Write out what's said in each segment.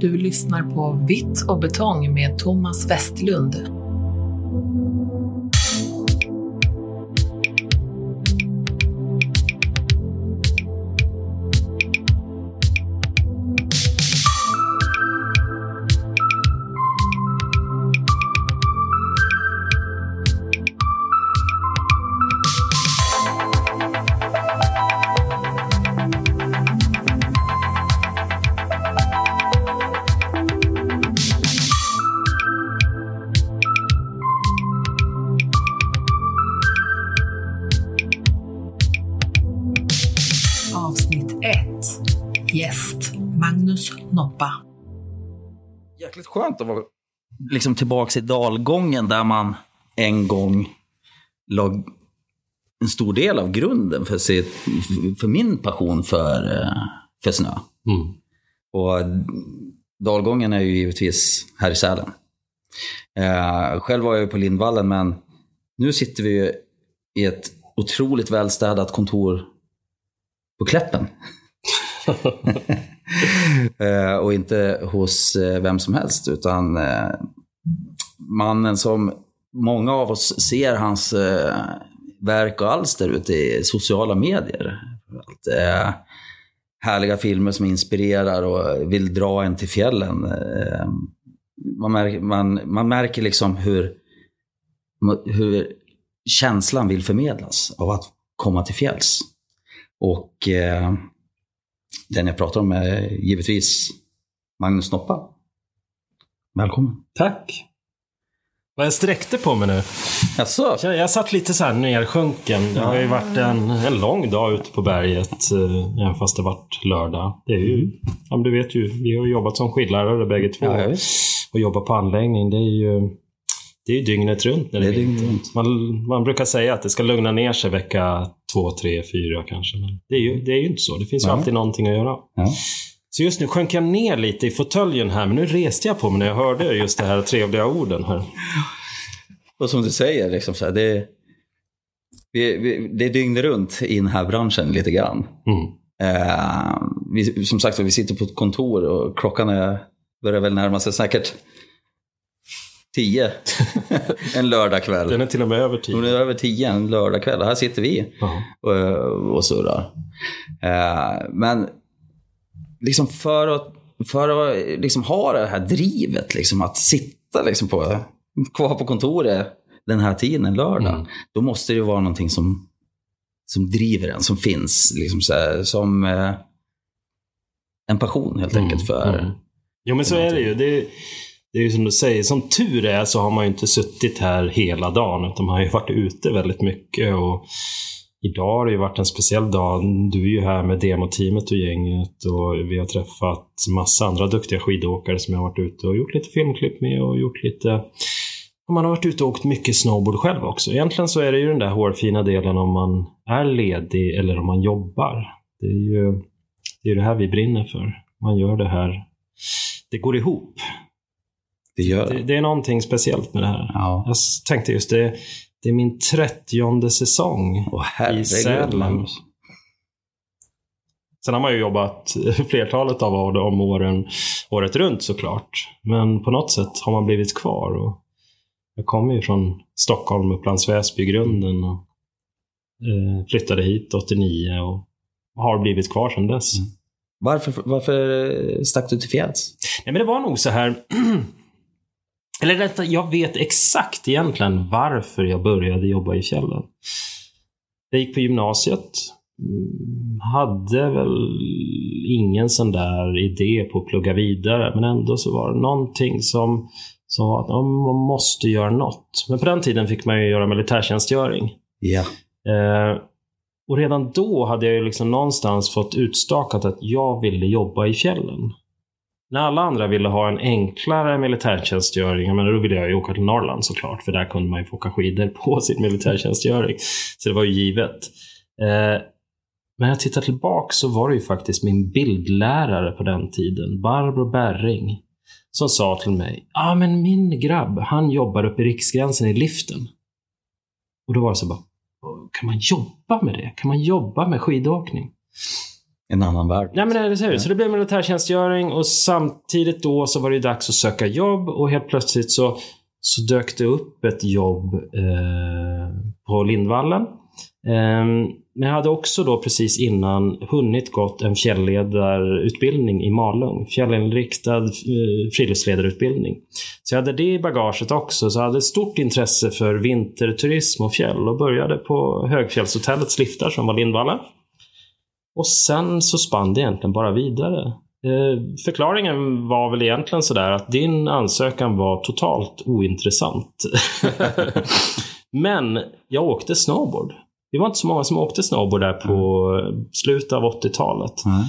Du lyssnar på Vitt och betong med Thomas Westlund. Skönt att vara liksom tillbaks i dalgången där man en gång lag en stor del av grunden för, sitt, för min passion för, eh, för snö. Mm. Och dalgången är ju givetvis här i Sälen. Eh, själv var jag ju på Lindvallen, men nu sitter vi ju i ett otroligt välstädat kontor på Kläppen. Eh, och inte hos eh, vem som helst, utan eh, mannen som många av oss ser hans eh, verk och alster ute i sociala medier. Allt, eh, härliga filmer som inspirerar och vill dra en till fjällen. Eh, man, märker, man, man märker liksom hur, hur känslan vill förmedlas av att komma till fjälls. Och eh, den jag pratar om är givetvis Magnus Noppa. Välkommen. Tack. Vad jag sträckte på mig nu. Jaså? Jag, jag satt lite så här nersjunken. Det har ju varit en, en lång dag ute på berget. eh, Även fast det varit lördag. Det är ju, ja, men du vet ju, vi har jobbat som skidlärare bägge två. Ja, och jobbat på anläggning. Det är ju det är ju dygnet runt när det, Det är dygnet runt. Man, man brukar säga att det ska lugna ner sig vecka två, tre, fyra kanske. Men det är ju, det är ju inte så. Det finns ju alltid någonting att göra. Ja. Så just nu sjönk jag ner lite i fåtöljen här, men nu reste jag på mig när jag hörde just de här trevliga orden här. Och som du säger, liksom så här, det, vi, vi, det är dygnet runt i den här branschen lite grann. Mm. Eh, vi, som sagt vi sitter på ett kontor och klockan är, börjar väl närma sig säkert tio en lördagkväll. Den är till och med över Hon är tio. över tio en lördagkväll här sitter vi och, och surrar. Eh, men liksom för att, för att liksom ha det här drivet, liksom, att sitta liksom på, kvar på kontoret den här tiden, en lördag, Mm. då måste det ju vara någonting som, som driver en, som finns. Liksom så här, som eh, en passion helt enkelt för... Mm. Jo men så är det ju. Det är, det är ju som du säger, som tur är så har man ju inte suttit här hela dagen utan man har ju varit ute väldigt mycket. Och idag har det ju varit en speciell dag. Du är ju här med demoteamet och gänget och vi har träffat massa andra duktiga skidåkare som jag har varit ute och gjort lite filmklipp med och gjort lite man har varit ute och åkt mycket snowboard själv också. Egentligen så är det ju den där hårfina delen om man är ledig eller om man jobbar. Det är ju det, är det här vi brinner för. Man gör det här. Det går ihop. Det gör Det, det. det är någonting speciellt med det här. Ja. Jag tänkte just det. Det är min trettionde säsong. Åh I Sälen. Sen har man ju jobbat flertalet av om åren året runt såklart. Men på något sätt har man blivit kvar. Och jag kommer ju från Stockholm, Upplands Väsby grunden. Och, eh, flyttade hit 89 och har blivit kvar sedan dess. Mm. Varför, varför stack du till fjälls? Nej, men det var nog så här. Eller detta, jag vet exakt egentligen varför jag började jobba i fjällen. Jag gick på gymnasiet. mm, Hade väl ingen sån där idé på att plugga vidare. Men ändå så var det någonting som, som var att ja, man måste göra något. Men på den tiden fick man ju göra militärtjänstgöring. Ja. Eh, och redan då hade jag ju liksom någonstans fått utstakat att jag ville jobba i fjällen. När alla andra ville ha en enklare militärtjänstgöring, men då ville jag ju åka till Norrland såklart, för där kunde man ju få åka skidor på sin militärtjänstgöring. Så det var ju givet. Eh, men jag tittar tillbaka så var det ju faktiskt min bildlärare på den tiden, Barbro Berring, som sa till mig, ja ah, men min grabb, han jobbar uppe i Riksgränsen i liften. Och då var det så bara, kan man jobba med det? Kan man jobba med skidåkning? En annan värld. Nej men eller hur? Så det blev militärtjänstgöring och samtidigt då så var det dags att söka jobb och helt plötsligt så, så dök det upp ett jobb eh, på Lindvallen. Eh, men jag hade också då precis innan hunnit gått en fjällledarutbildning i Malung. Fjällinriktad eh, friluftsledarutbildning. Så jag hade det i bagaget också. Så jag hade stort intresse för vinterturism och fjäll och började på Högfjällshotellets liftar som var Lindvallen. Och sen så spann det egentligen bara vidare. Eh, förklaringen var väl egentligen sådär att din ansökan var totalt ointressant. Men jag åkte snowboard. Det var inte så många som åkte snowboard där på slutet av 80-talet. Mm.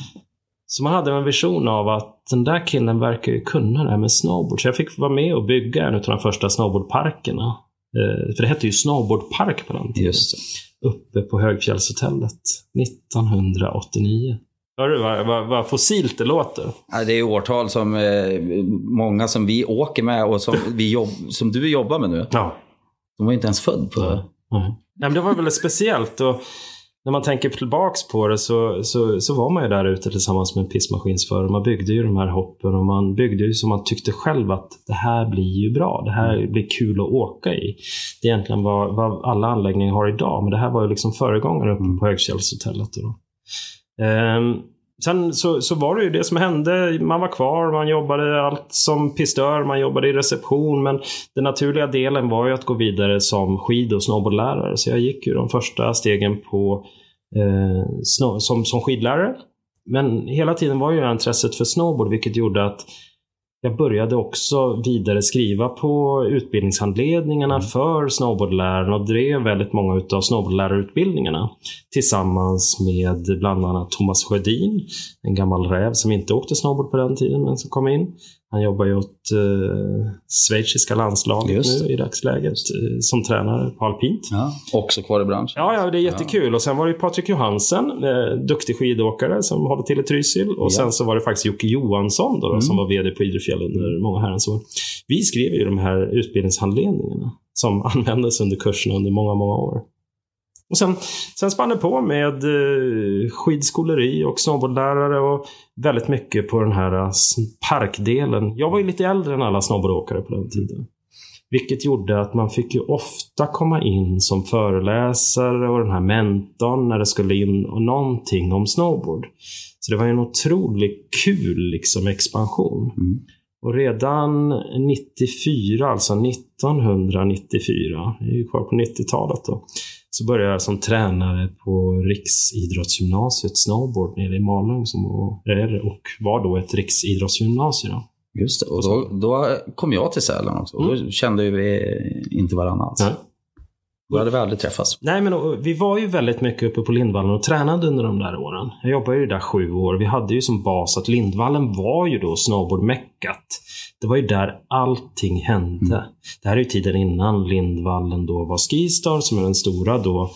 Så man hade en vision av att den där killen verkar ju kunna det här med snowboard. Så jag fick vara med och bygga en av de första snowboardparkerna. Eh, för det hette ju snowboardpark på den tiden. Just det. Uppe på Högfjällshotellet 1989. Hör du vad, vad, vad fossilt det låter? Ja, Det är årtal som eh, många som vi åker med och som, vi jobb, som du jobbar med nu. Ja. De var inte ens född på... Nej. Nej, men det var väldigt speciellt. Och när man tänker tillbaks på det så, så, så var man ju där ute tillsammans med en pissmaskinsförare. Man byggde ju de här hoppen och man byggde ju som man tyckte själv att det här blir ju bra. Det här blir kul att åka i. Det är egentligen vad, vad alla anläggningar har idag. Men det här var ju liksom föregångare uppe på Högfjällshotellet. Då. Ehm, sen så, så var det ju det som hände. Man var kvar, man jobbade allt som pistör, man jobbade i reception. Men den naturliga delen var ju att gå vidare som skid och snowboardlärare. Så jag gick ju de första stegen på, eh, snow, som, som skidlärare. Men hela tiden var ju intresset för snowboard, vilket gjorde att jag började också vidare skriva på utbildningshandledningarna för snowboardlärarna och drev väldigt många av snowboardlärarutbildningarna tillsammans med bland annat Thomas Sjödin, en gammal räv som inte åkte snowboard på den tiden men som kom in. Han jobbar ju åt eh, schweiziska landslaget Just nu i dagsläget eh, som tränare på alpint. Ja. Också kvar i branschen. Ja, ja, det är jättekul. Och sen var det Patrik Johansen, eh, duktig skidåkare som håller till i Trysil. Och Ja. sen så var det faktiskt Jocke Johansson då, då, som var VD på Idrefjäll under många herrans år. Vi skrev ju de här utbildningshandledningarna som användes under kurserna under många, många år. Och sen, sen spann det på med eh, skidskoleri och snowboardlärare och väldigt mycket på den här eh, parkdelen. Jag var ju lite äldre än alla snowboardåkare på den tiden. Vilket gjorde att man fick ju ofta komma in som föreläsare och den här mentorn när det skulle in och någonting om snowboard. Så det var ju en otroligt kul liksom expansion. Mm. Och redan 94, alltså 1994, jag är ju kvar på 90-talet då, så började jag som tränare på Riksidrottsgymnasiet snowboard nere i Malung som är och var då ett riksidrottsgymnasium. Just det. Och då, då kom jag till Sälen också. Och då kände vi inte varandra alls. Nej. Då hade vi aldrig träffats. Nej, men och, vi var ju väldigt mycket uppe på Lindvallen och tränade under de där åren. Jag jobbade ju där sju år. Vi hade ju som bas att Lindvallen var ju då snowboardmeckat. Det var ju där allting hände. Det här är ju tiden innan Lindvallen då var Skistar som är den stora då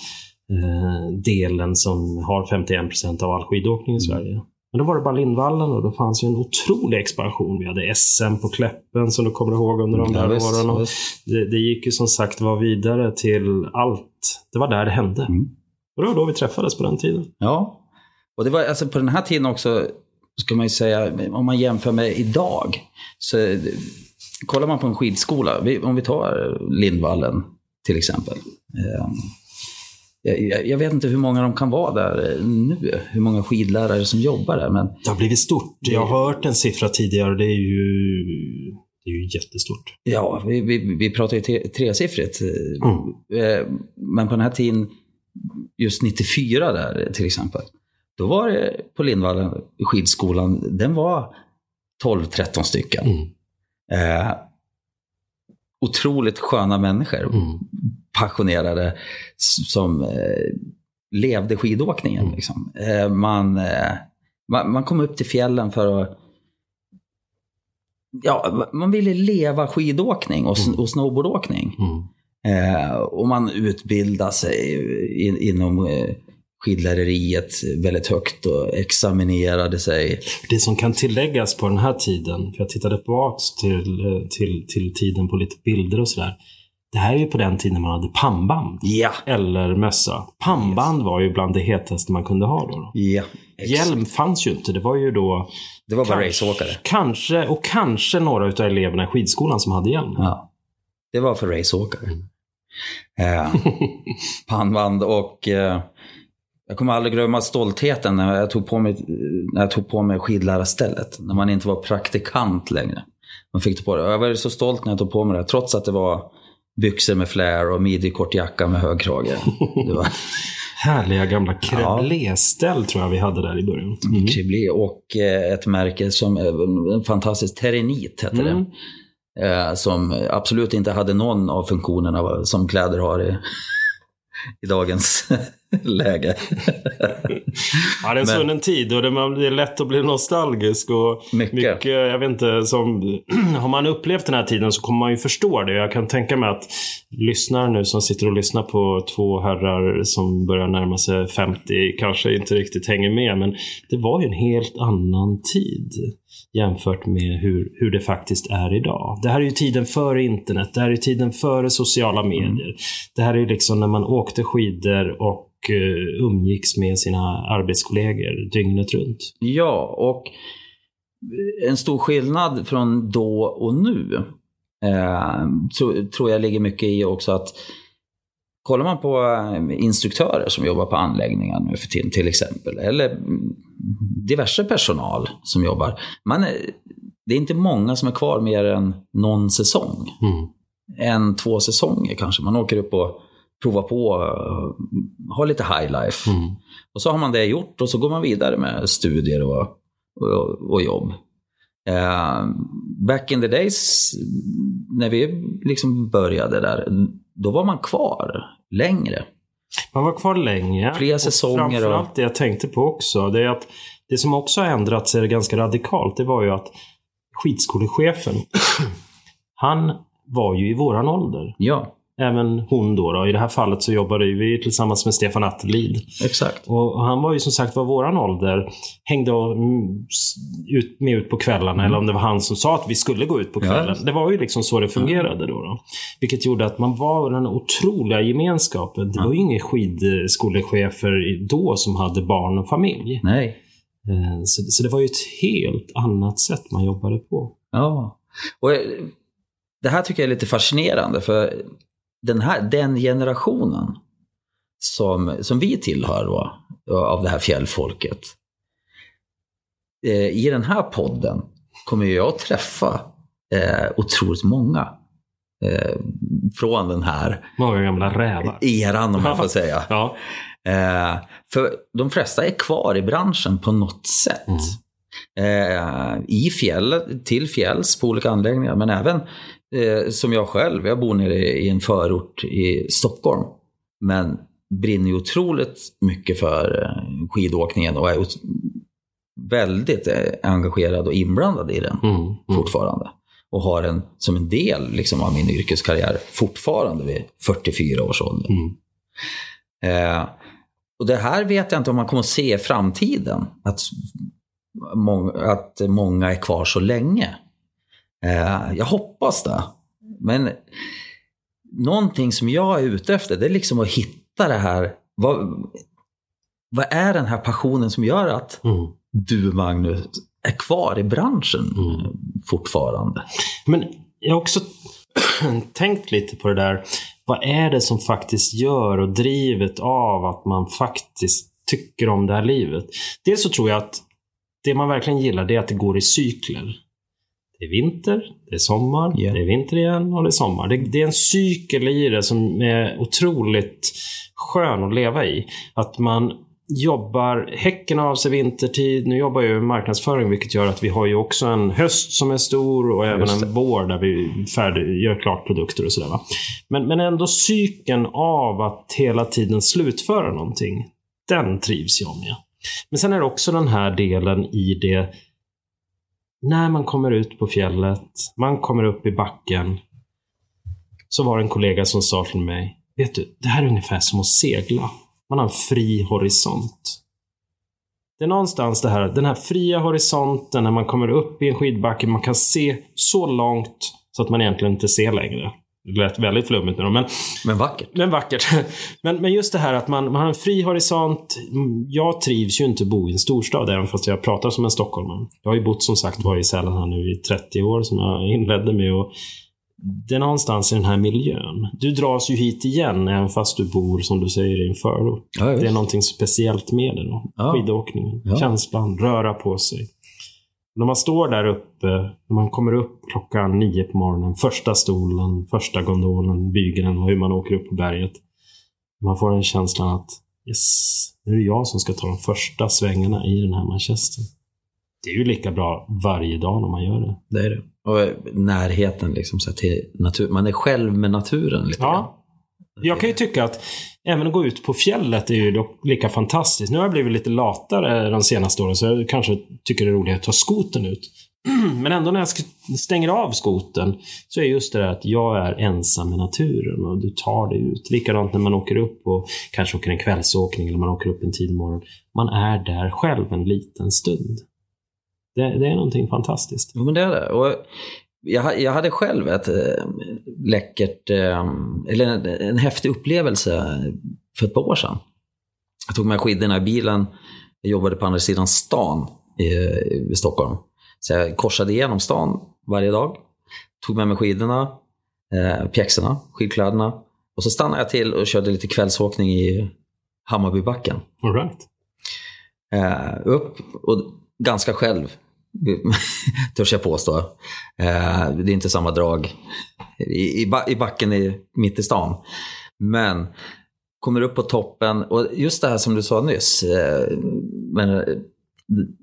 eh, delen som har 51% av all skidåkning i Sverige. Men då var det bara Lindvallen och då fanns ju en otrolig expansion. Vi hade SM på Kläppen som du kommer ihåg under de där visst, åren. Visst. det, det gick ju som sagt var vidare till allt. Det var där det hände. Mm. Och det var då vi träffades på den tiden. Ja. Och det var alltså på den här tiden också, ska man ju säga, om man jämför med idag. Så kollar man på en skidskola, om vi tar Lindvallen till exempel. Eh, jag, vet inte hur många de kan vara där eh, nu, hur många skidlärare som jobbar där. Men Det har blivit stort. Jag har hört en siffra tidigare. Det är ju, det är ju jättestort. ja, vi, vi, vi pratar ju tre, tresiffrigt. eh, Mm. Eh, Men på den här tiden, just 94 där till exempel, då var det på Lindvallen, skidskolan, den var 12-13 stycken. Mm. Eh, otroligt sköna människor, Mm. passionerade, som eh, levde skidåkningen. Mm. Liksom. Eh, man, eh, man, man kom upp till fjällen för att Ja, man ville leva skidåkning och, Mm. och snowboardåkning. Mm. Eh, och man utbildade sig in, inom eh, skidläreriet väldigt högt och examinerade sig. Det som kan tilläggas på den här tiden, för jag tittade tillbaks till, till, till tiden på lite bilder och sådär. det här är ju på den tiden man hade pannband. Ja. Eller mössa. Pannband var ju bland det hetaste man kunde ha då. då. Ja. exakt. Hjälm fanns ju inte. Det var ju då Det var bara Kanske. raceåkare. kanske, och kanske några utav eleverna i skidskolan som hade hjälm. Ja. Det var för raceåkare. Eh, pannband och eh, jag kommer aldrig glömma stoltheten när jag tog på mig, när jag tog på mig skidlärarstället. När man inte var praktikant längre. Man fick ta på det. Jag var så stolt när jag tog på mig det. Trots att det var byxor med flare och midjekort jacka med hög krage. Det var Härliga gamla kreblé-ställ tror jag vi hade där i början. Mm. Kriblé och eh, ett märke som, eh, en fantastisk Terenit hette Mm. det. Eh, som absolut inte hade någon av funktionerna som kläder har i, i dagens läge. Ja, det är en svunnen tid och det, man, det är lätt att bli nostalgisk. Och Mycket. jag vet inte, som, har man upplevt den här tiden så kommer man ju förstå det. Jag kan tänka mig att lyssnare nu som sitter och lyssnar på två herrar som börjar närma sig 50 kanske inte riktigt hänger med. Men det var ju en helt annan tid jämfört med hur, hur det faktiskt är idag. Det här är ju tiden före internet. Det här är tiden före sociala medier. Det här är ju liksom när man åkte skidor och eh, umgicks med sina arbetskollegor dygnet runt. Ja, och en stor skillnad från då och nu eh, tro, tror jag ligger mycket i också att kollar man på eh, instruktörer som jobbar på anläggningar nu för tiden till exempel, eller mm, diverse personal som jobbar. Man är, det är inte många som är kvar mer än någon säsong. Mm. En, två säsonger kanske. Man åker upp och provar på, eh, har lite high life. Mm. Och så har man det gjort och så går man vidare med studier och, och, och jobb. Eh, back in the days, när vi liksom började där, då var man kvar längre. Man var kvar länge. Flera Och säsonger och- Framförallt det jag tänkte på också, det är att det som också har ändrat sig ganska radikalt, det var ju att skidskolechefen, han var ju i våran ålder. Ja, Även hon då, då. I det här fallet så jobbade vi tillsammans med Stefan Attelid. exakt. Och och han var ju som sagt var våran ålder. Hängde mm, ut, med ut på kvällarna. Eller om det var han som sa att vi skulle gå ut på Ja. kvällen. Det var ju liksom så det fungerade då. då. Vilket gjorde att man var den otroliga gemenskapen. Det var ju inga skidskolechefer då som hade barn och familj. Nej. Eh, Så, så det var ju ett helt annat sätt man jobbade på. Ja. Och eh, det här tycker jag är lite fascinerande för den, här, den generationen som, som vi tillhör då, av det här fjällfolket. Eh, I den här podden kommer jag att träffa eh, otroligt många eh, från den här Många gamla rävar. eran om man får säga. Ja. Eh, för de flesta är kvar i branschen på något sätt. Eh, I fjället, till fjälls på olika anläggningar, men även eh, som jag själv, jag bor nere i en förort i Stockholm. Men brinner ju otroligt mycket för eh, skidåkningen och är väldigt eh, engagerad och inblandad i den Mm. Mm. fortfarande. Och har den som en del liksom, av min yrkeskarriär fortfarande vid 44 års ålder. Mm. Eh, och det här vet jag inte om man kommer att se i framtiden. Att, mång, att många är kvar så länge. Eh, jag hoppas det. Men någonting som jag är ute efter det är liksom att hitta det här. Vad, vad är den här passionen som gör att Mm. du Magnus är kvar i branschen Mm. fortfarande? Men jag har också tänkt lite på det där. Vad är det som faktiskt gör och drivet av att man faktiskt tycker om det här livet? Dels så tror jag att det man verkligen gillar det är att det går i cykler. Det är vinter, det är sommar, Ja. det är vinter igen och det är sommar. Det, det är en cykel i det som är otroligt skön att leva i. Att man jobbar häcken av sig vintertid. Nu jobbar jag ju med marknadsföring vilket gör att vi har ju också en höst som är stor och även en vår där vi färdig, gör klart produkter och sådär. Men, men ändå cykeln av att hela tiden slutföra någonting. Den trivs jag med. Men sen är det också den här delen i det när man kommer ut på fjället, man kommer upp i backen. Så var det en kollega som sa till mig, vet du, det här är ungefär som att segla. Man har en fri horisont. Det är någonstans det här, den här fria horisonten när man kommer upp i en skidbacke, man kan se så långt så att man egentligen inte ser längre. Det lät väldigt flummigt nu men, Men vackert. men vackert. Men, men just det här att man, man har en fri horisont. Jag trivs ju inte bo i en storstad, även fast jag pratar som en stockholmare. Jag har ju bott som sagt var i Sälen här nu i 30 år, som jag inledde med. Och det är någonstans i den här miljön. Du dras ju hit igen, även fast du bor, som du säger, i en förort. Ja, Det är någonting speciellt med det då. Ja. Skidåkningen, Ja. känslan, röra på sig. När man står där uppe, när man kommer upp klockan nio på morgonen, första stolen, första gondolen, bygeln och hur man åker upp på berget. Man får en känslan att yes, nu är det jag som ska ta de första svängarna i den här manchesten. Det är ju lika bra varje dag när man gör det. Det är det. Och närheten liksom, så till natur. Man är själv med naturen lite grann. Mm. Jag kan ju tycka att även att gå ut på fjället är ju dock lika fantastiskt. Nu har jag blivit lite latare de senaste åren så jag kanske tycker det är roligare att ta skoten ut. Men ändå när jag stänger av skoten så är just det där att jag är ensam med naturen och du tar dig ut. Likadant när man åker upp och kanske åker en kvällsåkning eller man åker upp en tidig morgon. Man är där själv en liten stund. Det, det är någonting fantastiskt. Ja, men det är det. Och jag, jag hade själv ett eh, läckert, eh, eller en, en häftig upplevelse för ett par år sedan. Jag tog med skidorna i bilen. Jag jobbade på andra sidan stan i, i Stockholm. Så jag korsade igenom stan varje dag. Tog med mig skidorna, eh, pjäxorna, skidkläderna. Och så stannade jag till och körde lite kvällsåkning i Hammarbybacken. All right. Eh, upp och ganska själv, törs jag påstå. Eh, det är inte samma drag i, i, ba- i backen i, mitt i stan. Men kommer upp på toppen och just det här som du sa nyss. Eh, men, eh,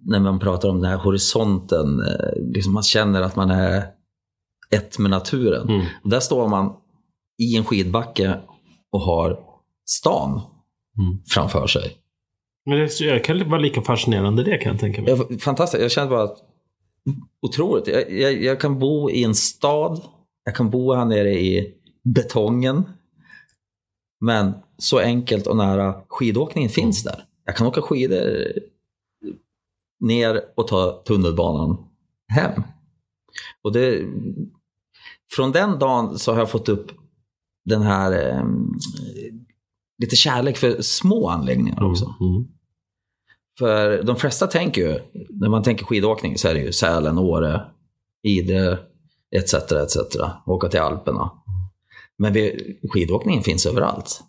när man pratar om den här horisonten, eh, liksom man känner att man är ett med naturen. Mm. Där står man i en skidbacke och har stan Mm. framför sig. Men det kan vara lika fascinerande det kan jag tänka mig. Jag, fantastiskt. Jag kände bara att otroligt. Jag, jag, jag kan bo i en stad. Jag kan bo här nere i betongen. Men så enkelt och nära skidåkningen finns där. Jag kan åka skidor ner och ta tunnelbanan hem. Och det, från den dagen så har jag fått upp den här eh, lite kärlek för små anläggningar också. Mm. För de flesta tänker ju, när man tänker skidåkning så är det ju Sälen, Åre, Idre etc. etc. Åka till Alperna. Men vi, skidåkningen finns överallt.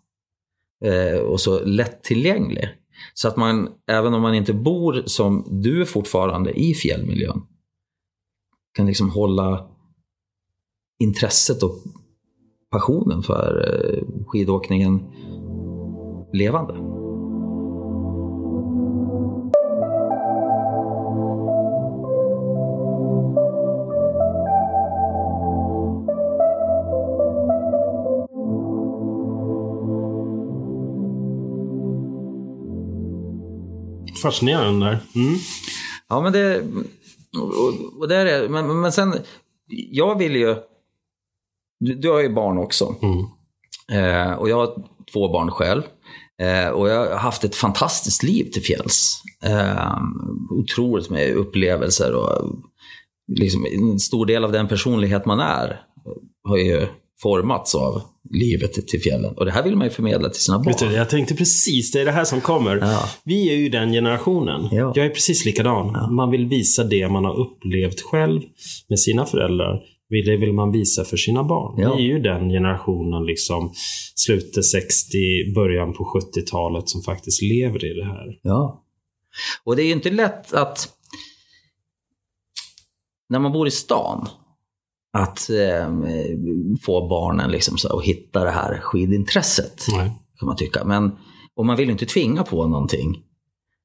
Eh, och så lättillgänglig. Så att man, även om man inte bor som du är fortfarande i fjällmiljön, kan liksom hålla intresset och passionen för eh, skidåkningen levande. Fascinerande där. Mm. Ja, men det... Och, och det är. Men, men sen, jag vill ju... Du, du har ju barn också. Mm. Eh, och jag har två barn själv. Eh, och jag har haft ett fantastiskt liv till fjälls. Eh, otroligt med upplevelser och liksom, en stor del av den personlighet man är har ju formats av livet till fjällen. Och det här vill man ju förmedla till sina barn. Du, jag tänkte precis, det är det här som kommer. Ja. Vi är ju den generationen. Ja. Jag är precis likadan. Man vill visa det man har upplevt själv med sina föräldrar. Det vill man visa för sina barn. Ja. Vi är ju den generationen, liksom slutet 60, början på 70-talet, som faktiskt lever i det här. Ja. Och det är ju inte lätt att, när man bor i stan, att eh, få barnen liksom så, att hitta det här skidintresset, Nej. kan man tycka. Men, och man vill ju inte tvinga på någonting.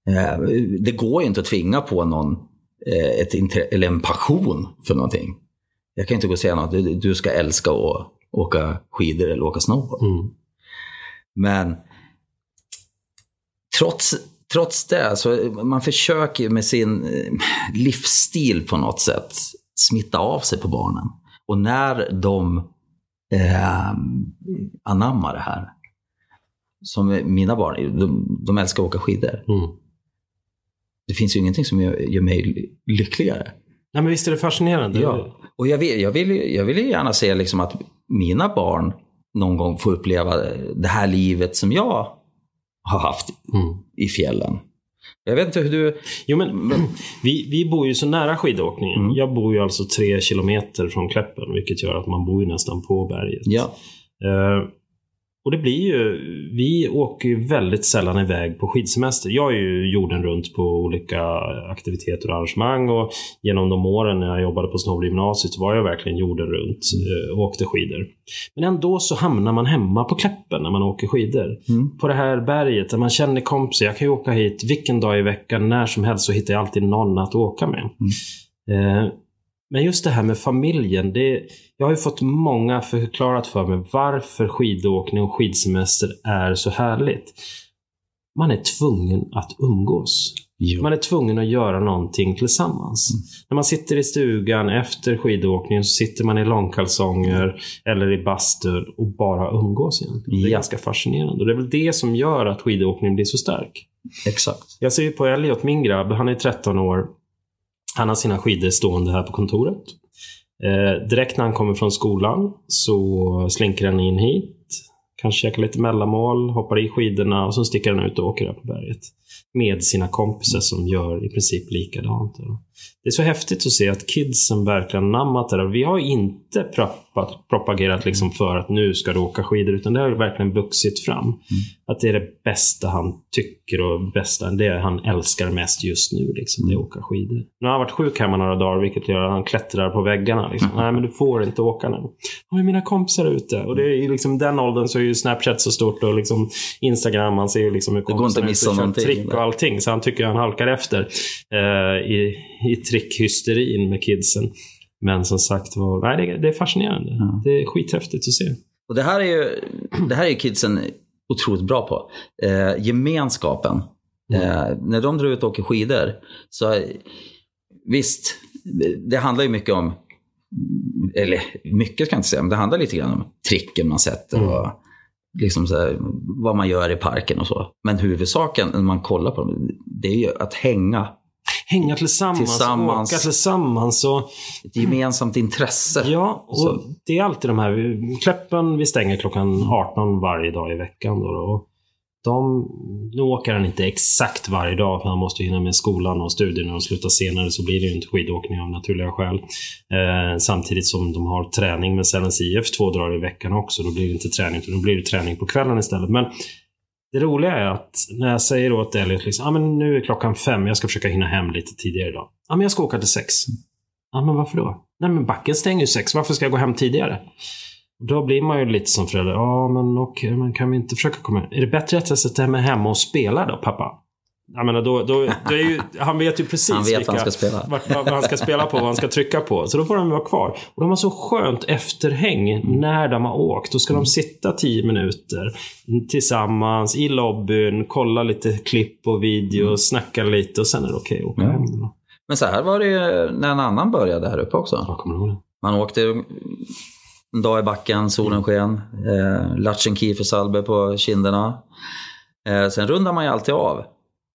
Eh, det går ju inte att tvinga på någon eh, ett intre- eller en passion för någonting. Jag kan inte gå och säga något, du, du ska älska att åka skidor eller åka snowboard. Mm. Men trots, trots det, så man försöker med sin eh, livsstil på något sätt smitta av sig på barnen. Och när de eh, anammar det här, som mina barn, de, de älskar att åka skidor. Mm. Det finns ju ingenting som gör, gör mig lyckligare. Nej, men visst är det fascinerande? Ja. Och jag vill, jag vill, jag vill gärna se liksom att mina barn någon gång får uppleva det här livet som jag har haft Mm. i fjällen. Jag vet inte hur du... Jo, men, vi, vi bor ju så nära skidåkningen. Mm. Jag bor ju alltså tre kilometer från Kläppen, vilket gör att man bor ju nästan på berget. Ja. Eh, och det blir ju, vi åker ju väldigt sällan iväg på skidsemester. Jag är ju jorden runt på olika aktiviteter och arrangemang och genom de åren när jag jobbade på Snowboardgymnasiet så var jag verkligen jorden runt eh, och åkte skidor. Men ändå så hamnar man hemma på Kläppen när man åker skidor. Mm. På det här berget där man känner kompisar. Jag kan ju åka hit vilken dag i veckan, när som helst så hittar jag alltid någon att åka med. Eh, men just det här med familjen. Det, jag har ju fått många förklarat för mig varför skidåkning och skidsemester är så härligt. Man är tvungen att umgås. Jo. Man är tvungen att göra någonting tillsammans. När man sitter i stugan efter skidåkningen så sitter man i långkalsonger eller i bastun och bara umgås igen. Det är ganska fascinerande. Och det är väl det som gör att skidåkningen blir så stark. Exakt. Jag ser ju på Elliot, min grabb, han är 13 år. Han har sina skidor stående här på kontoret. Eh, direkt när han kommer från skolan så slinker han in hit. Kanske käkar lite mellanmål, hoppar i skidorna och så sticker han ut och åker upp på berget. Med sina kompisar som gör i princip likadant. Det är så häftigt att se att kidsen verkligen nammat det där. Vi har inte proppat, propagerat liksom för att nu ska du åka skidor, utan det har verkligen vuxit fram. Att det är det bästa han tycker och bästa, det han älskar mest just nu. Liksom, det är att åka skidor. Nu har han varit sjuk hemma några dagar, vilket gör att han klättrar på väggarna. Liksom. Nej, men du får inte åka nu. Men mina kompisar ute. Och det är liksom den åldern så är ju Snapchat så stort och liksom Instagram, man ser ju liksom hur att kompisarna är ute och trick och allting. Så han tycker han halkar efter eh, i, i trickhysterin med kidsen. Men som sagt var, nej, det, det är fascinerande. Ja. Det är skithäftigt att se. Och det här är ju, det här är kidsen otroligt bra på. Eh, gemenskapen. Eh, när de drar ut och åker skidor, så visst, det, det handlar ju mycket om, eller mycket kan jag inte säga, men det handlar lite grann om tricken man sätter Mm. och liksom så här, vad man gör i parken och så. Men huvudsaken när man kollar på dem, det är ju att hänga. Hänga tillsammans, Tillsammans. åka tillsammans. Och, Ett gemensamt intresse. ja, och Så. det är alltid de här. Kläppen, vi stänger klockan 18 varje dag i veckan. Då, och de, nu åker han inte exakt varje dag för han måste hinna med skolan och studierna och sluta senare så blir det ju inte skidåkning av naturliga skäl. Eh, samtidigt som de har träning med Sälen's IF två dagar i veckan också. Då blir det inte träning, utan då blir det träning på kvällen istället. Men det roliga är att när jag säger åt Elliot liksom, ah, men nu är klockan fem, jag ska försöka hinna hem lite tidigare idag. Ja, men jag ska åka till sex. Ja, men varför då? Nej, men backen stänger ju sex. Varför ska jag gå hem tidigare? Då blir man ju lite som förälder. Ja, men okej, men kan vi inte försöka komma hem? Är det bättre att jag sätter mig hemma och spelar då, pappa? Jag menar, då, då, då är ju, han vet ju precis Han vet vad vilka, han ska spela. Vart, vad han ska spela på, vad han ska trycka på. Så då får de vara kvar. Och de har så skönt efterhäng Mm. när de har åkt. Då ska de sitta tio minuter tillsammans i lobbyn, kolla lite klipp och video, snacka lite och sen är det okej att åka Mm. Ja. hem. Då. Men så här var det ju när en annan började här uppe också. Jag kommer ihåg det. Man åkte en dag i backen, solen sken, eh, Latchen Kiefersalbe på kinderna. Eh, sen rundade man ju alltid av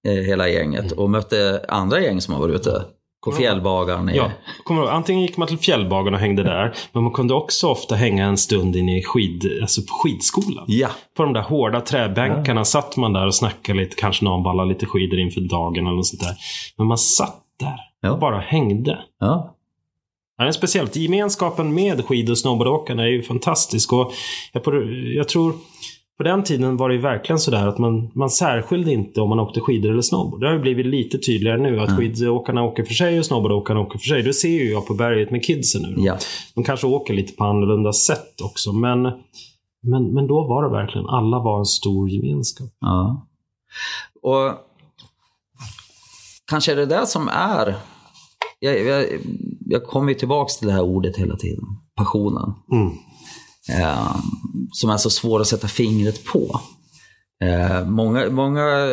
hela gänget och mötte andra gäng som har varit ute. På fjällbagaren. i- Ja, kommer? Antingen gick man till fjällbagen och hängde där, men man kunde också ofta hänga en stund inne i skid, alltså på skidskolan. ja. På de där hårda träbänkarna satt man där och snackade lite, kanske någon ballade lite skidor inför dagen eller något sånt där. Men man satt där Ja. och bara hängde. ja. Ja, det är speciellt. Gemenskapen med skid och snowboardåkarna är ju fantastisk. Och jag, jag tror på den tiden var det ju verkligen sådär att man, man särskilde inte om man åkte skidor eller snowboard. Det har ju blivit lite tydligare nu att skidåkarna åker för sig och snowboardåkarna åker för sig. Det ser ju jag på berget med kidsen nu. Ja. De kanske åker lite på annorlunda sätt också. Men, men, men då var det verkligen, alla var en stor gemenskap. Ja. Och kanske är det där som är... Jag, jag, jag kommer ju tillbaka till det här ordet hela tiden. Passionen. Mm. Eh, som är så svår att sätta fingret på. Eh, många, många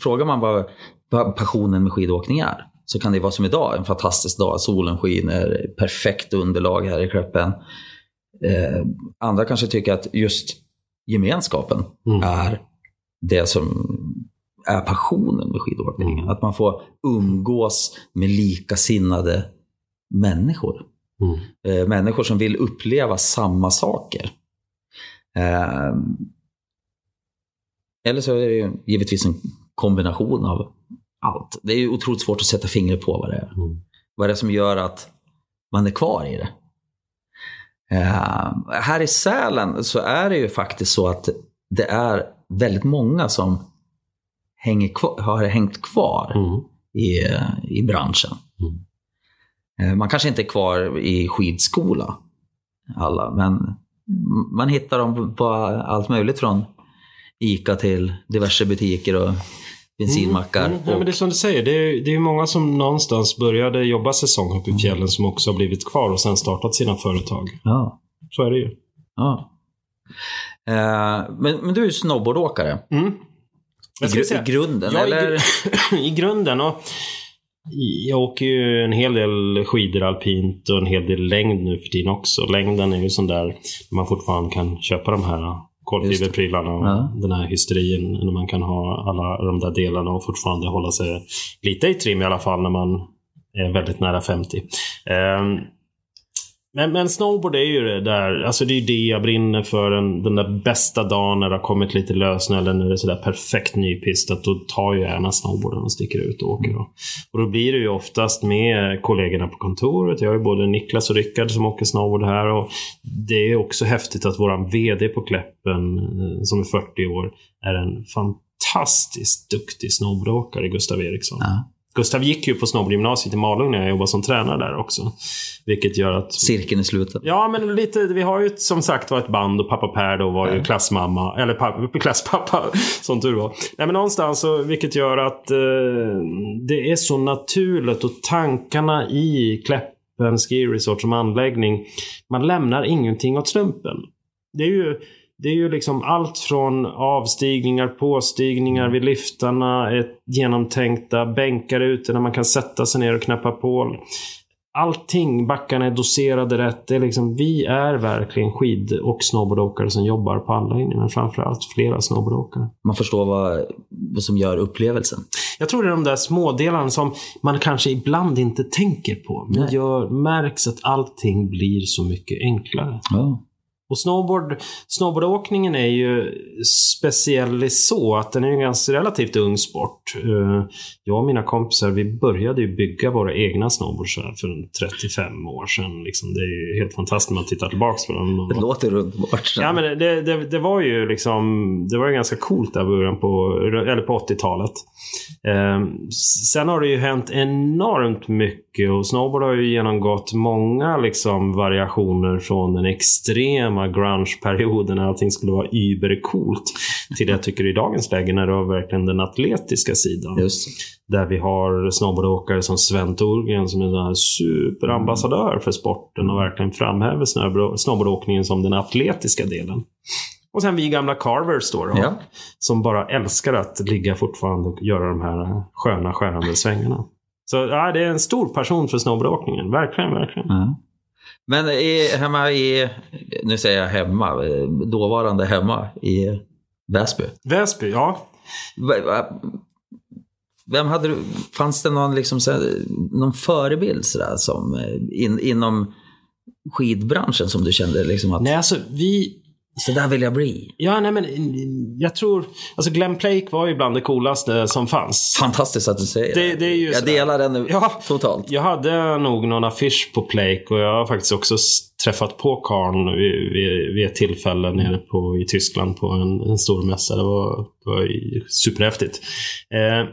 frågar man vad, vad passionen med skidåkning är. Så kan det vara som idag, en fantastisk dag. Solen skiner, perfekt underlag här i Kläppen. Eh, andra kanske tycker att just gemenskapen Mm. är det som är passionen med skidåkning. Mm. Att man får umgås med likasinnade människor. Mm. Eh, människor som vill uppleva samma saker. Eh, eller så är det ju givetvis en kombination av allt. Det är ju otroligt svårt att sätta fingret på vad det är. Mm. Vad är det som gör att man är kvar i det? Eh, här i Sälen så är det ju faktiskt så att det är väldigt många som hänger kvar, har hängt kvar Mm. i, i branschen. Mm. Eh, Man kanske inte är kvar i skidskola, alla, men man hittar dem på allt möjligt från ICA till diverse butiker och bensinmackar. Mm. Ja, och, men det är som du säger, det är, det är många som någonstans började jobba säsong uppe i fjällen som också har blivit kvar och sen startat sina företag. ja, Så är det ju. ja. Eh, men, men du är ju snowboardåkare Mm. i, Jag gru- i grunden, Ja, i eller? gru- I grunden. Och jag åker ju en hel del skidor alpint och en hel del längd nu för tiden också. Längden är ju sån där man fortfarande kan köpa de här kolfiberprylarna och Ja. den här hysterin när man kan ha alla de där delarna och fortfarande hålla sig lite i trim i alla fall när man är väldigt nära 50. Ehm, men, men snowboard är ju det där, alltså det är ju det jag brinner för. Den, den där bästa dagen när det har kommit lite lösnö eller när det är sådär perfekt nypistat. Då tar jag gärna snowboarden och sticker ut och åker. Då. Och då blir det ju oftast med kollegorna på kontoret. Jag har ju både Niklas och Rickard som åker snowboard här. Och det är också häftigt att våran VD på Kläppen, eh, som är 40 år, är en fantastiskt duktig snowboardåkare, Gustav Eriksson. Ja. Gustav gick ju på snowboardgymnasiet i Malung när jag jobbade som tränare där också. Vilket gör att Cirkeln i slutet. Ja, men lite, vi har ju som sagt var ett band och pappa Per då var ju Ja. klassmamma, eller pappa, klasspappa som tur var. Nej men någonstans så, vilket gör att eh, det är så naturligt och tankarna i Kläppen Ski Resort som anläggning, man lämnar ingenting åt slumpen. Det är ju det är ju liksom allt från avstigningar, påstigningar vid liftarna, genomtänkta bänkar ute där man kan sätta sig ner och knäppa på. Allting, backarna är doserade rätt. Det är liksom, vi är verkligen skid och snowboardåkare som jobbar på anläggningen. Men framförallt flera snowboardåkare. Man förstår vad, vad som gör upplevelsen. Jag tror det är de där smådelarna som man kanske ibland inte tänker på. Men Nej. gör, märks att allting blir så mycket enklare. Ja. Och snowboard, snowboardåkningen är ju speciell i så att den är en ganska relativt ung sport. Eh, Jag och mina kompisar, vi började ju bygga våra egna snowboards för en 35 år sedan. Liksom, det är ju helt fantastiskt när man tittar tillbaka på dem. Det låter underbart. Ja, men det, det, det var ju liksom Det var ju ganska coolt där början på, eller på 80-talet. Eh, sen har det ju hänt enormt mycket och snowboard har ju genomgått många liksom variationer från den extrema grunge-perioden när allting skulle vara übercoolt till det jag tycker i dagens läge när det var verkligen den atletiska sidan. Just. Där vi har snowboardåkare som Sven Thorgren som är en superambassadör för sporten och verkligen framhäver snowboard- snowboardåkningen som den atletiska delen. Och sen vi gamla carvers då, då Ja. som bara älskar att ligga fortfarande och göra de här sköna skärande svängarna. Så ja, det är en stor passion för snowboardåkningen. Verkligen, verkligen. Ja. Men i, hemma i, nu säger jag hemma, eh, dåvarande hemma i Väsby. Väsby, ja. Vem hade du, fanns det någon, liksom, någon förebild sådär, som, eh, in, inom skidbranschen som du kände liksom att Nej, alltså vi... så där vill jag bli? Ja, nej men jag tror... Alltså Glenn Plake var ju bland det coolaste som fanns. Fantastiskt att du säger Det- det ju Jag delar den Ja. totalt. Jag hade nog någon affisch på Plake och jag har faktiskt också träffat på Karn vid, vid, vid ett tillfälle nere på, i Tyskland på en, en stor mässa. Det var, det var superhäftigt. Eh,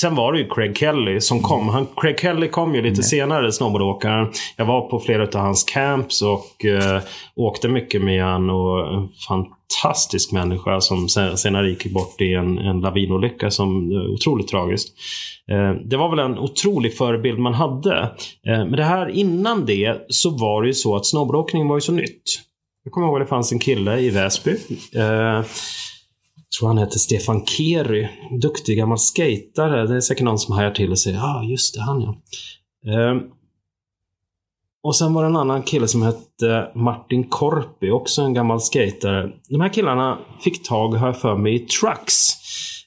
sen var det ju Craig Kelly som kom. Han, Craig Kelly kom ju lite senare, snowboardåkaren. Jag var på flera av hans camps och eh, åkte mycket med han och en fantastisk människa som sen- senare gick bort i en, en lavinolycka som eh, otroligt tragiskt. Eh, Det var väl en otrolig förebild man hade. Eh, Men det här innan det så var det ju så att snowboardåkning var ju så nytt. Jag kommer ihåg att det fanns en kille i Väsby. Eh, tror han hette Stefan Kery. Duktig gammal skatare. Det är säkert någon som hajar till och säger ja, ah, just det, han ja. Eh, och sen var det en annan kille som hette Martin Korpi, också en gammal skatare. De här killarna fick tag, har jag för mig, i trucks.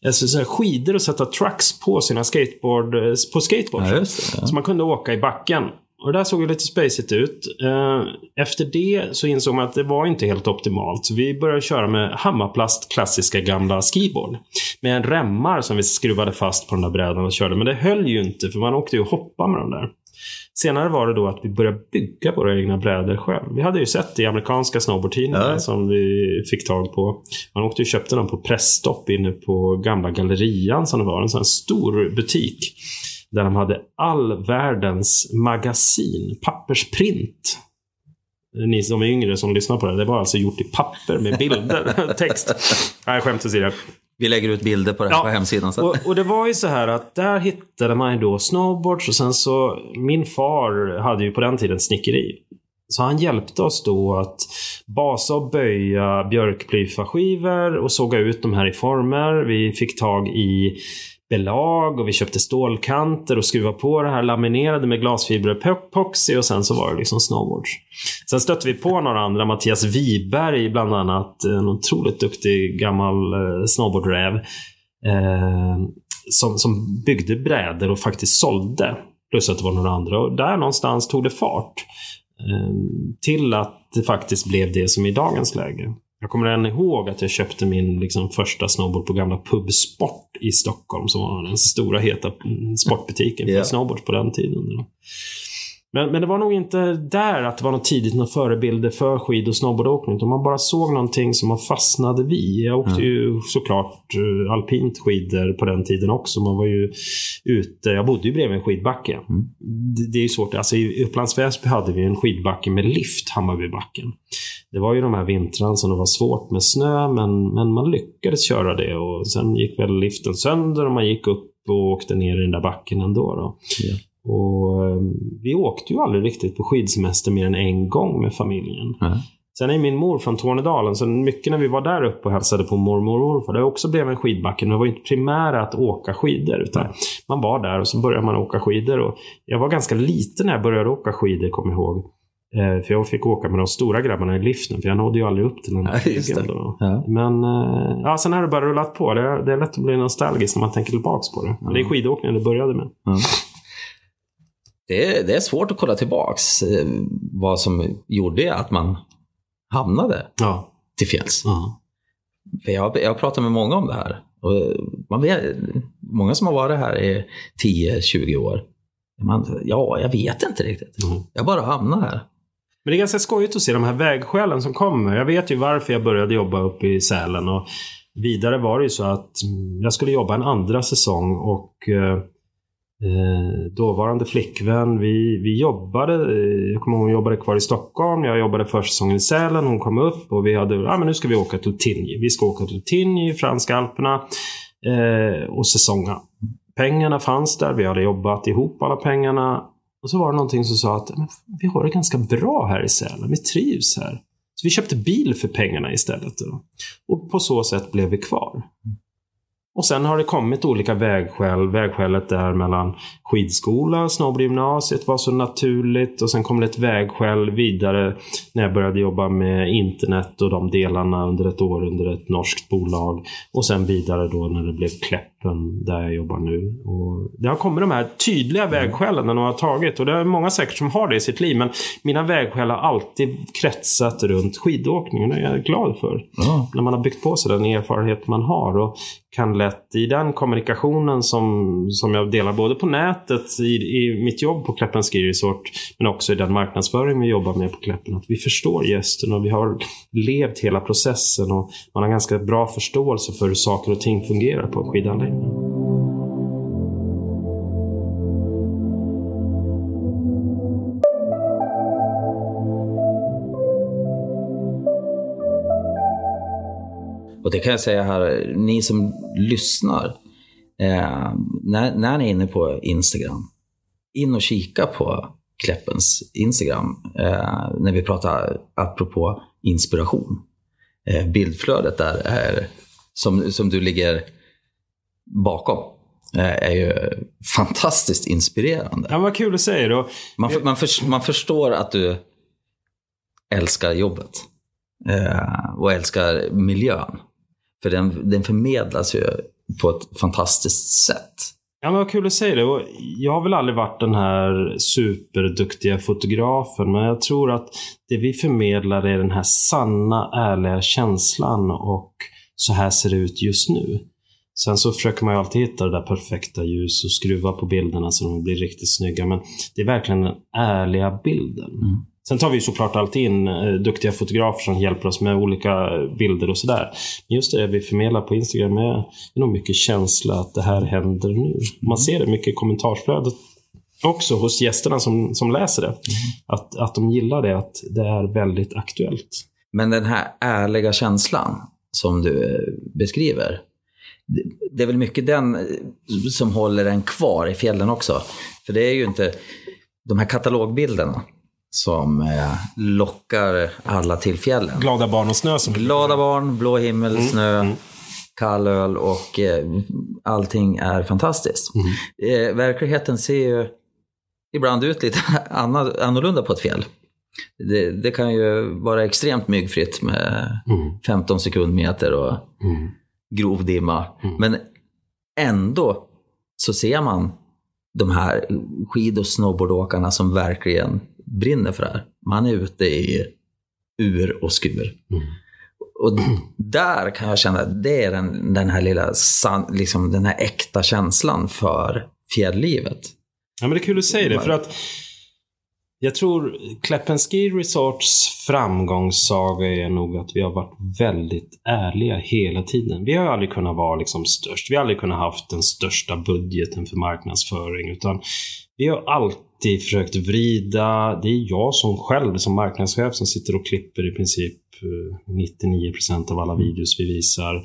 Alltså så här skidor och sätta trucks på sina skateboard, eh, på skateboard. Ja. Så man kunde åka i backen. Och det där såg ju lite spacigt ut. Eh, Efter det så insåg man att det var inte helt optimalt. Så vi började köra med Hammarplast klassiska gamla skiboard. Med en remmar som vi skruvade fast på den där brädan och körde. Men det höll ju inte för man åkte ju och hoppade med den där. Senare var det då att vi började bygga våra egna brädor själv. Vi hade ju sett det i amerikanska snowboardtidningar Ja. som vi fick tag på. Man åkte och köpte dem på pressstopp inne på gamla gallerian som det var. En sån här stor butik. Där de hade all världens magasin, pappersprint. Ni som är yngre som lyssnar på det, det var alltså gjort i papper med bilder, text. Nej, skämt åsido. Vi lägger ut bilder på det här Ja. på hemsidan sen. Och, och det var ju så här att där hittade man ju då snowboards och sen så min far hade ju på den tiden snickeri. Så han hjälpte oss då att basa och böja björkplyfaskivor och såga ut de här i former. Vi fick tag i belag och vi köpte stålkanter och skruvade på det här laminerade med glasfiberepoxy och sen så var det liksom snowboards. Sen stötte vi på några andra, Mattias Wiberg bland annat, eh, en otroligt duktig gammal eh, snowboardräv. Eh, som, som byggde brädor och faktiskt sålde. Plus att det var några andra. Och där någonstans tog det fart. Eh, till att det faktiskt blev det som i dagens läge. Jag kommer än ihåg att jag köpte min liksom, första snowboard på gamla Pub Sport i Stockholm. Som var den stora heta mm, sportbutiken för Ja. snowboards på den tiden. Men, men det var nog inte där att det var något tidigt några förebilder för skid och snowboardåkning. Utan man bara såg någonting som man fastnade vid. Jag åkte ju såklart eh, alpint skidor på den tiden också. Man var ju ute. Jag bodde ju bredvid en skidbacke. Det, det är ju svårt. Alltså i Upplands Väsby hade vi en skidbacke med lift, Hammarbybacken. Det var ju de här vintrarna som det var svårt med snö, men, men man lyckades köra det. Och sen gick väl liften sönder och man gick upp och åkte ner i den där backen ändå. Då. Ja. Och eh, vi åkte ju aldrig riktigt på skidsemester mer än en gång med familjen. Nej. Sen är min mor från Tornedalen, så mycket när vi var där uppe och hälsade på mormor och morfar, det också blev en skidbacke. Men det var inte primära att åka skidor, utan man var där och så började man åka skidor. Och jag var ganska liten när jag började åka skidor, kommer jag ihåg. Eh, för jag fick åka med de stora grabbarna i liften, för jag nådde ju aldrig upp till den här det. då. Ja. Men eh, ja, sen har det bara rullat på. Det är, det är lätt att bli nostalgisk när man tänker tillbaka på det. Men Det är skidåkningen det började med. Ja. Det, är, det är svårt att kolla tillbaks eh, vad som gjorde att man hamnade Ja. till fjälls. ja. För jag, jag har pratat med många om det här. Och man vet, många som har varit här i 10-20 år. Man, ja, jag vet inte riktigt. Mm. Jag bara hamnar här. Men det är ganska skojigt att se de här vägskälen som kommer. Jag vet ju varför jag började jobba uppe i Sälen. Och vidare var det ju så att mm, jag skulle jobba en andra säsong och eh, dåvarande flickvän, vi, vi jobbade, eh, jag kommer ihåg hon jobbade kvar i Stockholm, jag jobbade försäsongen i Sälen, hon kom upp och vi hade, ja ah, men nu ska vi åka till Tigny. Vi ska åka till Tigny franska alperna eh, och säsonga. Pengarna fanns där, vi hade jobbat ihop alla pengarna. Och så var det någonting som sa att vi har det ganska bra här i Sälen, vi trivs här. Så vi köpte bil för pengarna istället. Då. Och på så sätt blev vi kvar. Och sen har det kommit olika vägskäl. Vägskälet där mellan skidskolan, snowboardgymnasiet var så naturligt. Och sen kom det ett vägskäl vidare när jag började jobba med internet och de delarna under ett år under ett norskt bolag. Och sen vidare då när det blev Kläpp Kläppen där jag jobbar nu. Och det har kommit de här tydliga vägskälen när de har tagit. Och det är många säkert som har det i sitt liv. Men mina vägskäl har alltid kretsat runt skidåkningen. Och jag är glad för Ja. när man har byggt på sig den erfarenhet man har. Och kan lätt i den kommunikationen som, som jag delar både på nätet, i, i mitt jobb på Kläppen Ski Resort, men också i den marknadsföring vi jobbar med på Kläppen, att vi förstår gästen och vi har levt hela processen och man har ganska bra förståelse för hur saker och ting fungerar på en skidanläggning. Och det kan jag säga här, ni som lyssnar, eh, när, när ni är inne på Instagram, in och kika på Kläppens Instagram eh, när vi pratar apropå inspiration. Eh, bildflödet där är, som, som du ligger bakom eh, är ju fantastiskt inspirerande. Ja, vad kul du säger. Och Man, man, för, man förstår att du älskar jobbet eh, och älskar miljön. För den, den förmedlas ju på ett fantastiskt sätt. Ja, men vad kul att säga det. Och jag har väl aldrig varit den här superduktiga fotografen, men jag tror att det vi förmedlar är den här sanna, ärliga känslan och så här ser det ut just nu. Sen så försöker man ju alltid hitta det där perfekta ljus och skruva på bilderna så de blir riktigt snygga. Men det är verkligen den ärliga bilden. Mm. Sen tar vi såklart alltid in eh, duktiga fotografer som hjälper oss med olika bilder och sådär. Men just det vi förmedlar på Instagram är, är nog mycket känsla att det här händer nu. Man ser det mycket i kommentarsflödet också hos gästerna som, som läser det. Mm. Att, att de gillar det, att det är väldigt aktuellt. Men den här ärliga känslan som du eh, beskriver. Det är väl mycket den eh, som håller en kvar i fjällen också. För det är ju inte de här katalogbilderna som eh, lockar alla till fjällen. Glada barn och snö. Som Glada barn, blå himmel, mm. snö, mm. kall öl och eh, allting är fantastiskt. Mm. Eh, verkligheten ser ju ibland ut lite annorlunda på ett fjäll. Det, det, kan ju vara extremt myggfritt med mm. 15 sekundmeter och mm. Grov dimma. Mm. Men ändå så ser man de här skid och snowboardåkarna som verkligen brinner för det här. Man är ute i ur och skur. Mm. Och där kan jag känna, det är den, den här lilla, liksom den här äkta känslan för fjälllivet. Ja men det är kul att säga det, för att jag tror Kleppen Ski Resorts framgångssaga är nog att vi har varit väldigt ärliga hela tiden. Vi har aldrig kunnat vara liksom störst. Vi har aldrig kunnat haft den största budgeten för marknadsföring. Utan vi har alltid försökt vrida. Det är jag som själv, som marknadschef, som sitter och klipper i princip eh, 99% av alla videos vi visar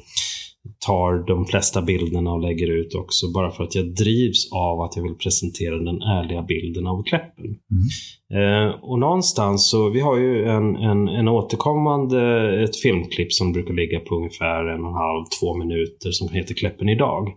tar de flesta bilderna och lägger ut också bara för att jag drivs av att jag vill presentera den ärliga bilden av Kläppen. Mm. Eh, och någonstans så, vi har ju en, en, en återkommande, ett filmklipp som brukar ligga på ungefär en och en halv, två minuter som heter Kläppen idag.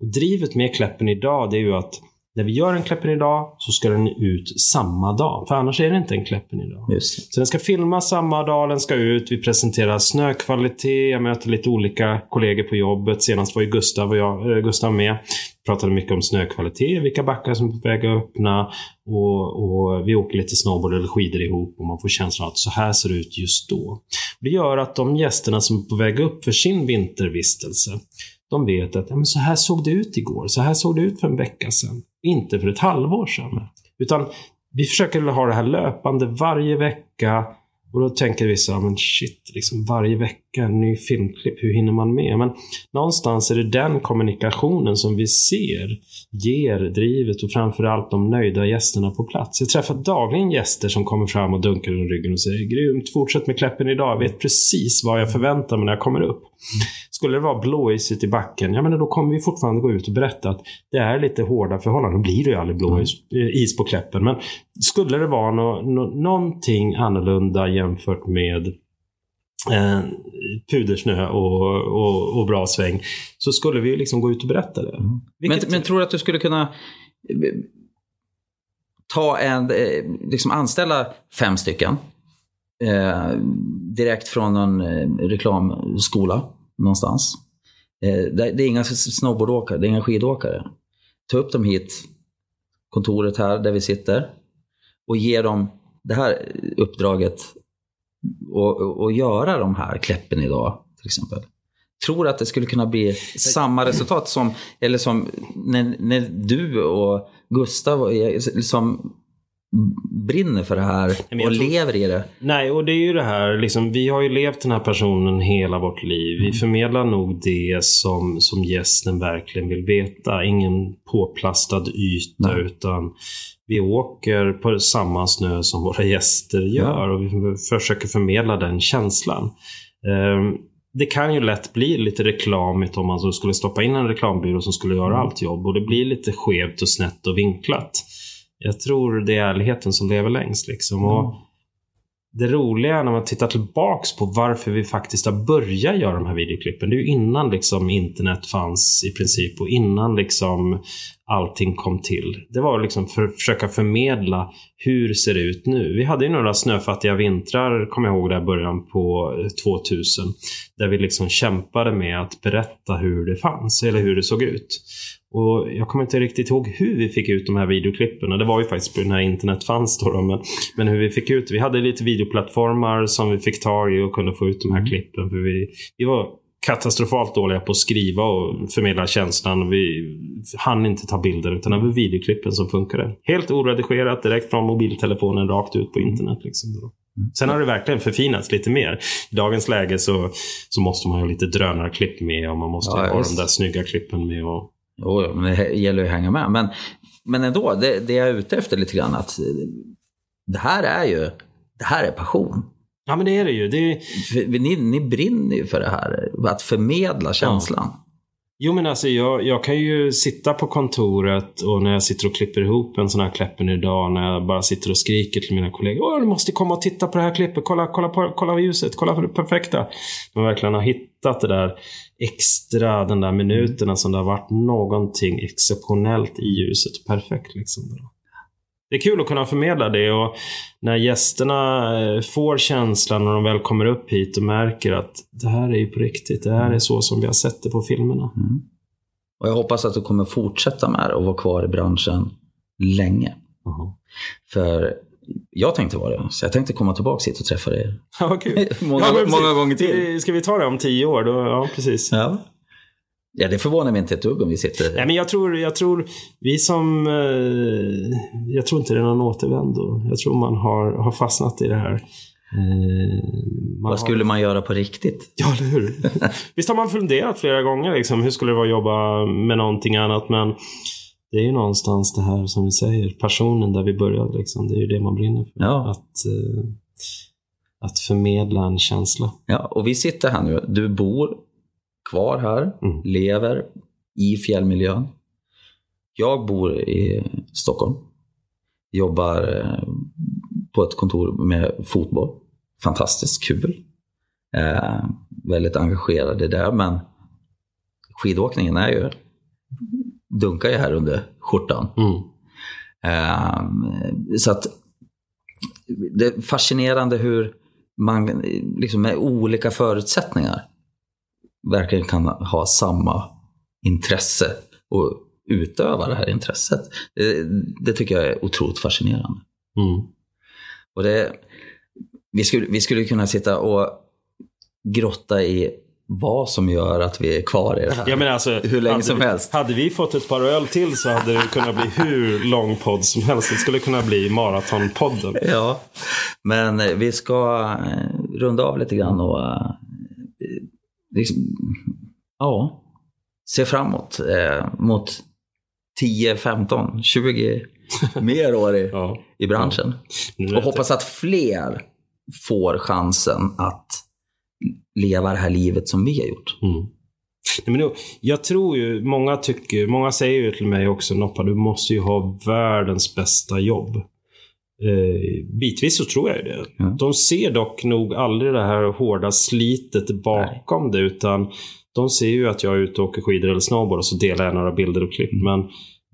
Och drivet med Kläppen idag det är ju att när vi gör en Kläppen idag så ska den ut samma dag. För annars är det inte en Kläppen idag. Just. Så den ska filmas samma dag den ska ut. Vi presenterar snökvalitet. Jag möter lite olika kollegor på jobbet. Senast var ju Gustav, och jag, äh, Gustav med. Vi pratade mycket om snökvalitet, vilka backar som är på väg att öppna. Och, och vi åker lite snowboard eller skidor ihop och man får känslan att så här ser det ut just då. Det gör att de gästerna som är på väg upp för sin vintervistelse de vet att ja, men så här såg det ut igår, så här såg det ut för en vecka sedan. Inte för ett halvår sedan. Utan vi försöker ha det här löpande varje vecka. Och då tänker vissa men shit, liksom varje vecka vecka, ny filmklipp, hur hinner man med? Men någonstans är det den kommunikationen som vi ser ger drivet och framförallt de nöjda gästerna på plats. Jag träffar dagligen gäster som kommer fram och dunkar under ryggen och säger grymt, fortsätt med Kläppen idag, jag vet precis vad jag förväntar mig när jag kommer upp. Skulle det vara blåisigt i backen, ja men då kommer vi fortfarande gå ut och berätta att det är lite hårda förhållanden. Då blir det ju aldrig blåis eh, is på Kläppen. Men skulle det vara no, no, någonting annorlunda jämfört med eh, pudersnö och, och, och, bra sväng så skulle vi liksom gå ut och berätta det. Mm. Vilket... Men, men tror du att du skulle kunna eh, ta en, eh, liksom anställa fem stycken eh, direkt från en eh, reklamskola någonstans. Eh, det, det är inga snowboardåkare, det är inga skidåkare. Ta upp dem hit, kontoret här där vi sitter och ge dem det här uppdraget och, och, göra de här kläppen idag till exempel. Tror att det skulle kunna bli samma resultat som, eller som när, när du och Gustav liksom brinner för det här och tror, lever i det. Nej, och det är ju det här, liksom, vi har ju levt den här personen hela vårt liv. Vi mm. förmedlar nog det som, som gästen verkligen vill veta. Ingen påplastad yta, Nej. utan vi åker på samma snö som våra gäster gör och vi försöker förmedla den känslan. Um, det kan ju lätt bli lite reklamigt om man skulle stoppa in en reklambyrå som skulle göra mm. allt jobb och det blir lite skevt och snett och vinklat jag tror det är ärligheten som lever längst. Liksom. Mm. Och det roliga när man tittar tillbaks på varför vi faktiskt har börjat göra de här videoklippen. Det är ju innan liksom internet fanns i princip och innan liksom allting kom till. Det var liksom för att försöka förmedla hur ser det ut nu. Vi hade ju några snöfattiga vintrar, kommer jag ihåg, där början på 2000. Där vi liksom kämpade med att berätta hur det fanns, eller hur det såg ut. Och jag kommer inte riktigt ihåg hur vi fick ut de här videoklippen. Det var ju faktiskt på den här internet fanns då. då men, men hur vi fick ut Vi hade lite videoplattformar som vi fick tag i och kunde få ut de här klippen. För vi, vi var katastrofalt dåliga på att skriva och förmedla känslan. Vi hann inte ta bilder utan det var videoklippen som funkade. Helt oredigerat, direkt från mobiltelefonen rakt ut på internet. Liksom. Sen har det verkligen förfinats lite mer. I dagens läge så, så måste man ha lite drönarklipp med och man måste Ja, ha just. de där snygga klippen med. Och, Jo, men det gäller ju att hänga med. Men, men ändå, det, det jag är ute efter lite grann att det här är ju, det här är passion. ja men det är det ju. Det är, Ni, ni brinner ju för det här, att förmedla känslan. Jo men alltså jag, jag kan ju sitta på kontoret och när jag sitter och klipper ihop en sån här Kläppen idag när jag bara sitter och skriker till mina kollegor. Åh, du måste komma och titta på det här klippet. Kolla, kolla, på, kolla på ljuset. Kolla på det perfekta. Man verkligen har hittat det där extra, den där minuterna som det har varit någonting exceptionellt i ljuset. Perfekt liksom. Det är kul att kunna förmedla det och när gästerna eh, får känslan när de väl kommer upp hit och märker att det här är ju på riktigt. Det här är så som vi har sett det på filmerna. Och jag hoppas att du kommer fortsätta med det och vara kvar i branschen länge. Jaha. För jag tänkte vara det, så jag tänkte komma tillbaka hit och träffa dig Ja, kul. många, Ja, många gånger till. Ska vi ta det om tio år? Då, ja, precis. Ja. Ja, det förvånar mig inte ett dugg om vi sitter... Nej, men jag tror, jag tror vi som... Eh, jag tror inte det är någon återvändo. Jag tror man har, har fastnat i det här. Eh, Vad skulle man göra på riktigt? Ja, eller hur? Visst har man funderat flera gånger liksom, hur skulle det vara att jobba med någonting annat, men det är ju någonstans det här som vi säger, passionen där vi började. Liksom. Det är ju det man brinner för. Ja. Att, eh, att förmedla en känsla. Ja, och vi sitter här nu. Du bor kvar här, Mm. lever i fjällmiljön. Jag bor i Stockholm. Jobbar eh, på ett kontor med fotboll. Fantastiskt kul. Eh, väldigt engagerad i det, men skidåkningen är ju, dunkar ju här under skjortan. Mm. Eh, så att det är fascinerande hur man liksom med olika förutsättningar verkligen kan ha samma intresse och utöva det här intresset. Det, det tycker jag är otroligt fascinerande. Mm. Och det, vi, skulle, vi skulle kunna sitta och grotta i vad som gör att vi är kvar i det här. Jag menar alltså, Hur länge som vi, helst. Hade vi fått ett par öl till så hade det kunnat bli hur lång podd som helst. Det skulle kunna bli Maratonpodden. Ja, men vi ska runda av lite grann och liksom, ja, se framåt eh, mot 10, 15, 20 mer år i, Ja. i branschen. Nu Och hoppas att fler får chansen att leva det här livet som vi har gjort. Mm. Nej, men då, jag tror ju, många tycker, många säger ju till mig också Noppa, du måste ju ha världens bästa jobb. Eh, bitvis så tror jag det. Ja. De ser dock nog aldrig det här hårda slitet bakom det, utan de ser ju att jag är ute och åker skidor eller snowboard och så delar jag några bilder och klipp. Men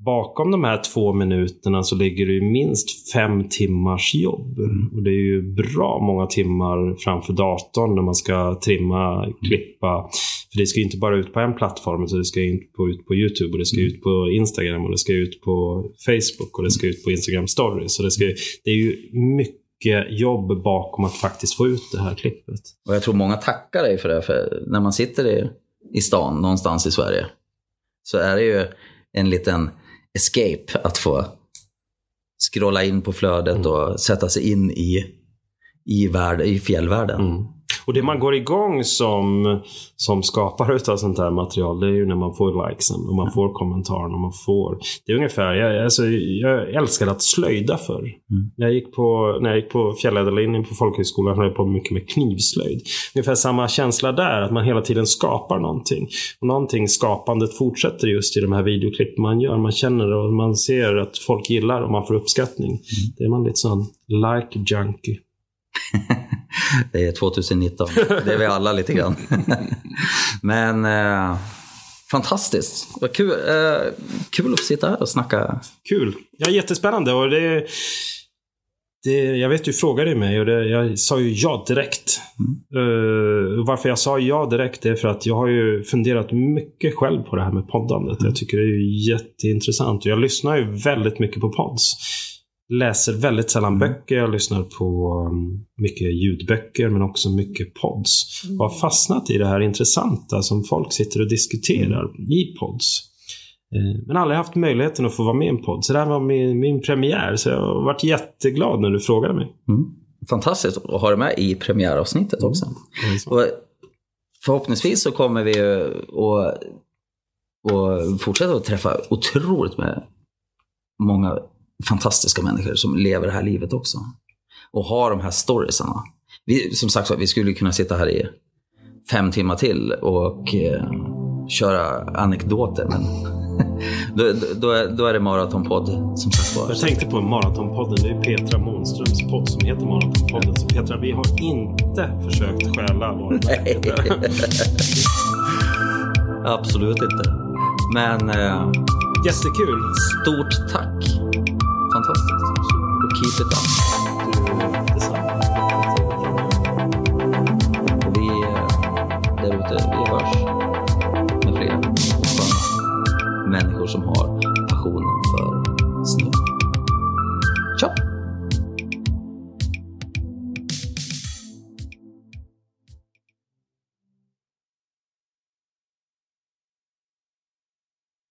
bakom de här två minuterna så ligger det ju minst fem timmars jobb. Och det är ju bra många timmar framför datorn när man ska trimma, klippa. För det ska ju inte bara ut på en plattform, utan det ska ju ut på, ut på YouTube och det ska ut på Instagram och det ska ut på Facebook och det ska ut på Instagram stories. Så det, ska, det är ju mycket jobb bakom att faktiskt få ut det här klippet. Och jag tror många tackar dig för det. För när man sitter i, i stan någonstans i Sverige så är det ju en liten escape att få scrolla in på flödet och sätta sig in i, i, värld, i fjällvärlden. Mm. Och det man går igång som, som skapare utav sånt här material, det är ju när man får likesen och man får kommentaren och man får... Det är ungefär, jag, alltså, jag älskade att slöjda förr. Jag gick på, när jag gick på fjällädarlinjen på folkhögskolan höll jag på mycket med knivslöjd. Ungefär samma känsla där, att man hela tiden skapar någonting. Och någonting, skapandet fortsätter just i de här videoklipp man gör. Man känner och man ser att folk gillar och man får uppskattning. Det är man lite sån like junkie. Det är 2019. Det är vi alla lite grann. Men eh, fantastiskt. Vad kul, eh, kul att sitta här och snacka. Kul. Ja, jättespännande. Och det, det, jag vet du frågade mig och det, jag sa ju ja direkt. Mm. Uh, varför jag sa ja direkt är för att jag har ju funderat mycket själv på det här med poddandet. Mm. Jag tycker det är jätteintressant. Och jag lyssnar ju väldigt mycket på pods. Läser väldigt sällan mm. böcker. Jag lyssnar på um, mycket ljudböcker men också mycket pods. Mm. Och har fastnat i det här intressanta som folk sitter och diskuterar mm. i pods. Eh, men aldrig haft möjligheten att få vara med i en podd. Så det här var min, min premiär. Så jag har varit jätteglad när du frågade mig. Mm. Fantastiskt att ha dig med i premiäravsnittet mm. också. Och förhoppningsvis så kommer vi att och fortsätta att träffa otroligt med många fantastiska människor som lever det här livet också. Och har de här storiesarna. Vi, som sagt vi skulle kunna sitta här i fem timmar till och eh, köra anekdoter. Men då, då, är, då är det Maratonpodd som sagt var. Jag tänkte på Maratonpodden. Det är Petra Månströms podd som heter Maratonpodden. Så Petra, vi har inte försökt stjäla varumärket. Absolut inte. Men... Eh, Jättekul. Stort tack. Fantastiskt. Och keep it up.